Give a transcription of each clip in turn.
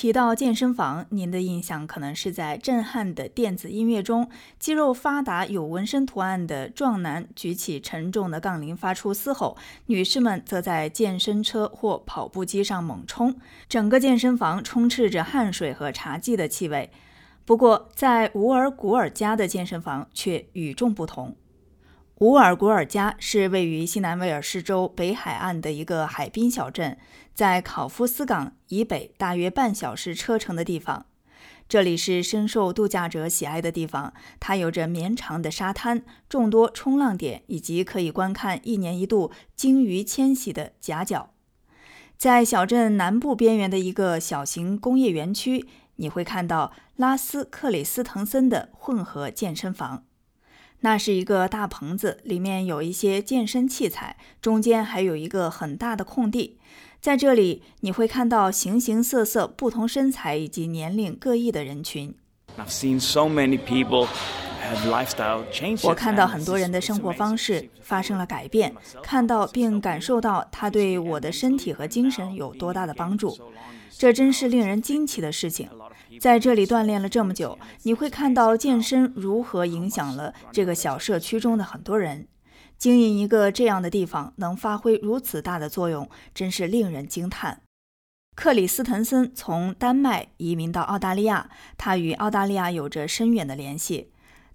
提到健身房，您的印象可能是在震撼的电子音乐中，肌肉发达、有纹身图案的壮男举起沉重的杠铃发出嘶吼，女士们则在健身车或跑步机上猛冲，整个健身房充斥着汗水和茶几的气味。不过，在乌尔古尔加的健身房却与众不同。乌尔古尔加是位于西南威尔士州北海岸的一个海滨小镇，在考夫斯港以北大约半小时车程的地方。这里是深受度假者喜爱的地方，它有着绵长的沙滩、众多冲浪点以及可以观看一年一度鲸鱼迁徙的夹角。在小镇南部边缘的一个小型工业园区，你会看到拉斯克里斯滕森的混合健身房。那是一个大棚子，里面有一些健身器材，中间还有一个很大的空地。在这里，你会看到形形色色、不同身材以及年龄各异的人群。我看到很多人的生活方式发生了改变，看到并感受到他对我的身体和精神有多大的帮助。这真是令人惊奇的事情。在这里锻炼了这么久，你会看到健身如何影响了这个小社区中的很多人。经营一个这样的地方能发挥如此大的作用，真是令人惊叹。克里斯滕森从丹麦移民到澳大利亚，他与澳大利亚有着深远的联系。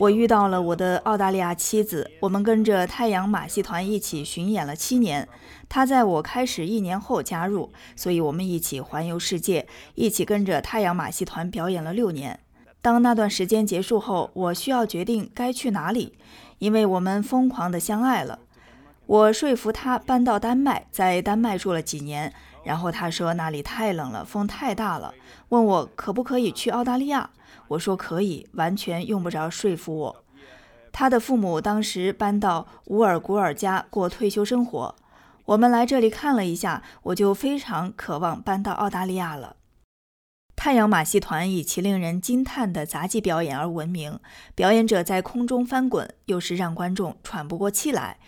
我遇到了我的澳大利亚妻子，我们跟着太阳马戏团一起巡演了七年。她在我开始一年后加入，所以我们一起环游世界，一起跟着太阳马戏团表演了六年。当那段时间结束后，我需要决定该去哪里，因为我们疯狂的相爱了。我说服她搬到丹麦，在丹麦住了几年，然后她说那里太冷了，风太大了，问我可不可以去澳大利亚。我说可以，完全用不着说服我。他的父母当时搬到乌尔古尔家过退休生活，我们来这里看了一下，我就非常渴望搬到澳大利亚了。太阳马戏团以其令人惊叹的杂技表演而闻名，表演者在空中翻滚，有时让观众喘不过气来。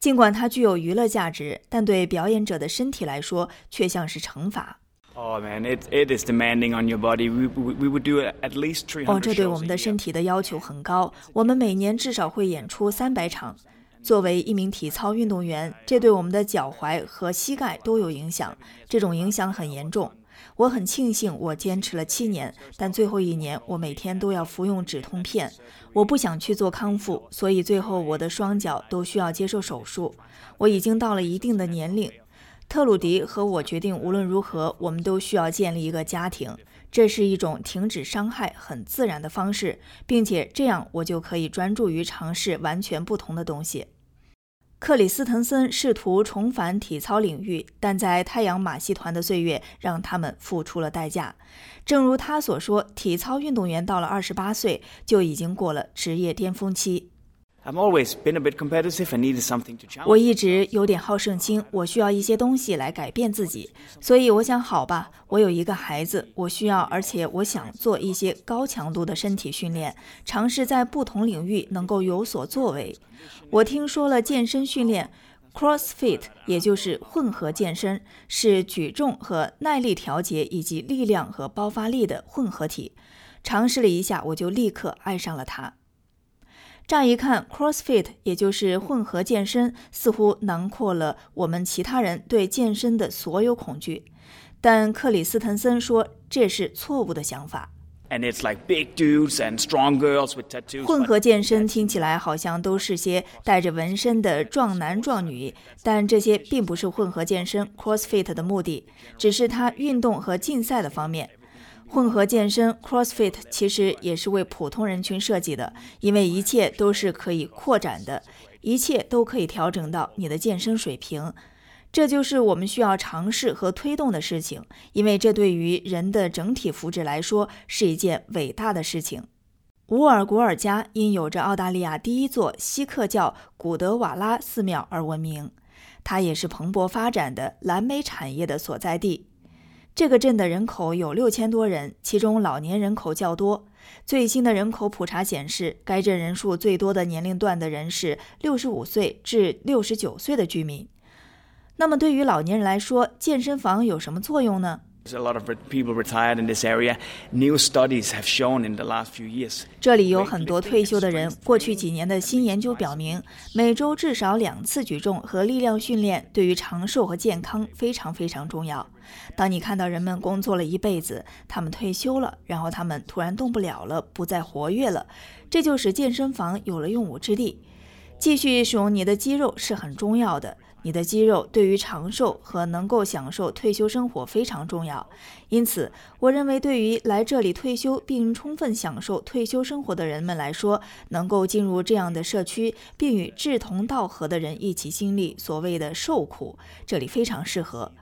尽管它具有娱乐价值，但对表演者的身体来说却像是惩罚。Oh man, it it is demanding on your body. We we would do at least three 哦，这对我们的身体的要求很高。我们每年至少会演出三百场。作为一名体操运动员，这对我们的脚踝和膝盖都有影响。这种影响很严重。我很庆幸我坚持了七年，但最后一年我每天都要服用止痛片。我不想去做康复，所以最后我的双脚都需要接受手术。我已经到了一定的年龄。特鲁迪和我决定，无论如何，我们都需要建立一个家庭。这是一种停止伤害很自然的方式，并且这样我就可以专注于尝试完全不同的东西。克里斯滕森试图重返体操领域，但在太阳马戏团的岁月让他们付出了代价。正如他所说，体操运动员到了二十八岁就已经过了职业巅峰期。我一直有点好胜心，我需要一些东西来改变自己。所以我想，好吧，我有一个孩子，我需要，而且我想做一些高强度的身体训练，尝试在不同领域能够有所作为。我听说了健身训练，CrossFit，也就是混合健身，是举重和耐力调节以及力量和爆发力的混合体。尝试了一下，我就立刻爱上了它。乍一看，CrossFit 也就是混合健身，似乎囊括了我们其他人对健身的所有恐惧。但克里斯滕森说这是错误的想法。混合健身听起来好像都是些带着纹身的壮男壮女，但这些并不是混合健身 CrossFit 的目的，只是它运动和竞赛的方面。混合健身 （CrossFit） 其实也是为普通人群设计的，因为一切都是可以扩展的，一切都可以调整到你的健身水平。这就是我们需要尝试和推动的事情，因为这对于人的整体福祉来说是一件伟大的事情。乌尔古尔加因有着澳大利亚第一座锡克教古德瓦拉寺庙而闻名，它也是蓬勃发展的蓝莓产业的所在地。这个镇的人口有六千多人，其中老年人口较多。最新的人口普查显示，该镇人数最多的年龄段的人是六十五岁至六十九岁的居民。那么，对于老年人来说，健身房有什么作用呢？这里有很多退休的人。过去几年的新研究表明，每周至少两次举重和力量训练对于长寿和健康非常非常重要。当你看到人们工作了一辈子，他们退休了，然后他们突然动不了了，不再活跃了，这就使健身房有了用武之地。继续使用你的肌肉是很重要的。你的肌肉对于长寿和能够享受退休生活非常重要，因此，我认为对于来这里退休并充分享受退休生活的人们来说，能够进入这样的社区，并与志同道合的人一起经历所谓的受苦，这里非常适合。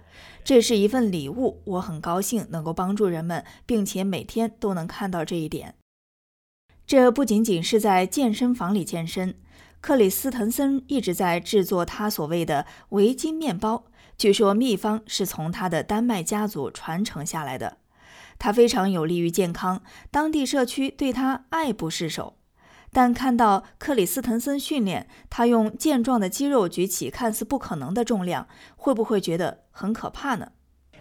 这是一份礼物，我很高兴能够帮助人们，并且每天都能看到这一点。这不仅仅是在健身房里健身。克里斯滕森一直在制作他所谓的围巾面包，据说秘方是从他的丹麦家族传承下来的。他非常有利于健康，当地社区对他爱不释手。但看到克里斯滕森训练，他用健壮的肌肉举起看似不可能的重量，会不会觉得很可怕呢？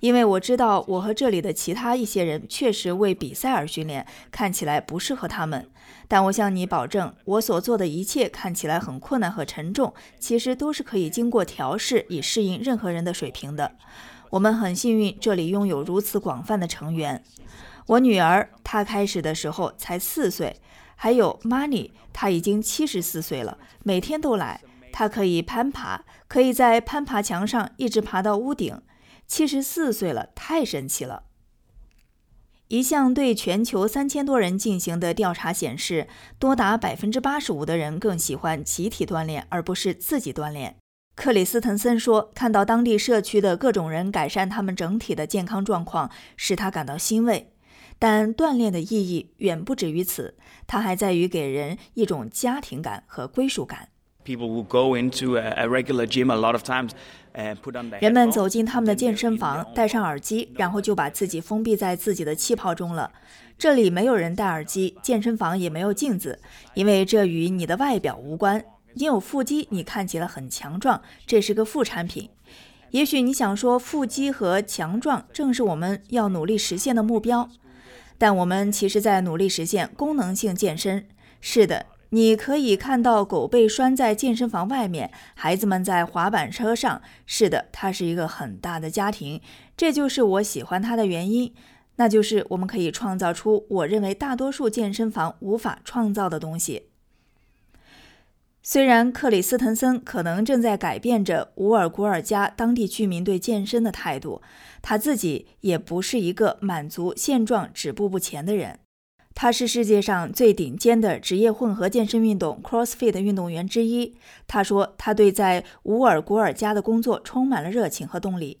因为我知道我和这里的其他一些人确实为比赛而训练，看起来不适合他们。但我向你保证，我所做的一切看起来很困难和沉重，其实都是可以经过调试以适应任何人的水平的。我们很幸运，这里拥有如此广泛的成员。我女儿她开始的时候才四岁，还有 Money，她已经七十四岁了，每天都来。她可以攀爬，可以在攀爬墙上一直爬到屋顶。七十四岁了，太神奇了！一项对全球三千多人进行的调查显示，多达百分之八十五的人更喜欢集体锻炼而不是自己锻炼。克里斯滕森说：“看到当地社区的各种人改善他们整体的健康状况，使他感到欣慰。但锻炼的意义远不止于此，它还在于给人一种家庭感和归属感。” People will go into a regular gym a lot of times. 人们走进他们的健身房，戴上耳机，然后就把自己封闭在自己的气泡中了。这里没有人戴耳机，健身房也没有镜子，因为这与你的外表无关。你有腹肌，你看起来很强壮，这是个副产品。也许你想说，腹肌和强壮正是我们要努力实现的目标，但我们其实在努力实现功能性健身。是的。你可以看到狗被拴在健身房外面，孩子们在滑板车上。是的，它是一个很大的家庭，这就是我喜欢它的原因。那就是我们可以创造出我认为大多数健身房无法创造的东西。虽然克里斯滕森可能正在改变着乌尔古尔加当地居民对健身的态度，他自己也不是一个满足现状、止步不前的人。他是世界上最顶尖的职业混合健身运动 CrossFit 运动员之一。他说，他对在乌尔古尔加的工作充满了热情和动力。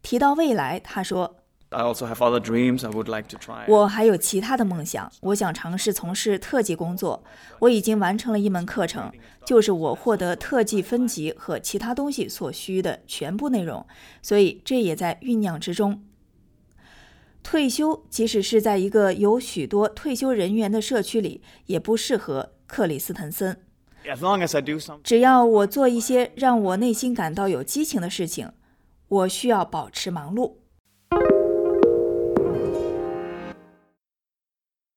提到未来，他说：“I also have other dreams. I would like to try.” 我还有其他的梦想，我想尝试从事特技工作。我已经完成了一门课程，就是我获得特技分级和其他东西所需的全部内容，所以这也在酝酿之中。退休，即使是在一个有许多退休人员的社区里，也不适合克里斯滕森。只要我做一些让我内心感到有激情的事情，我需要保持忙碌。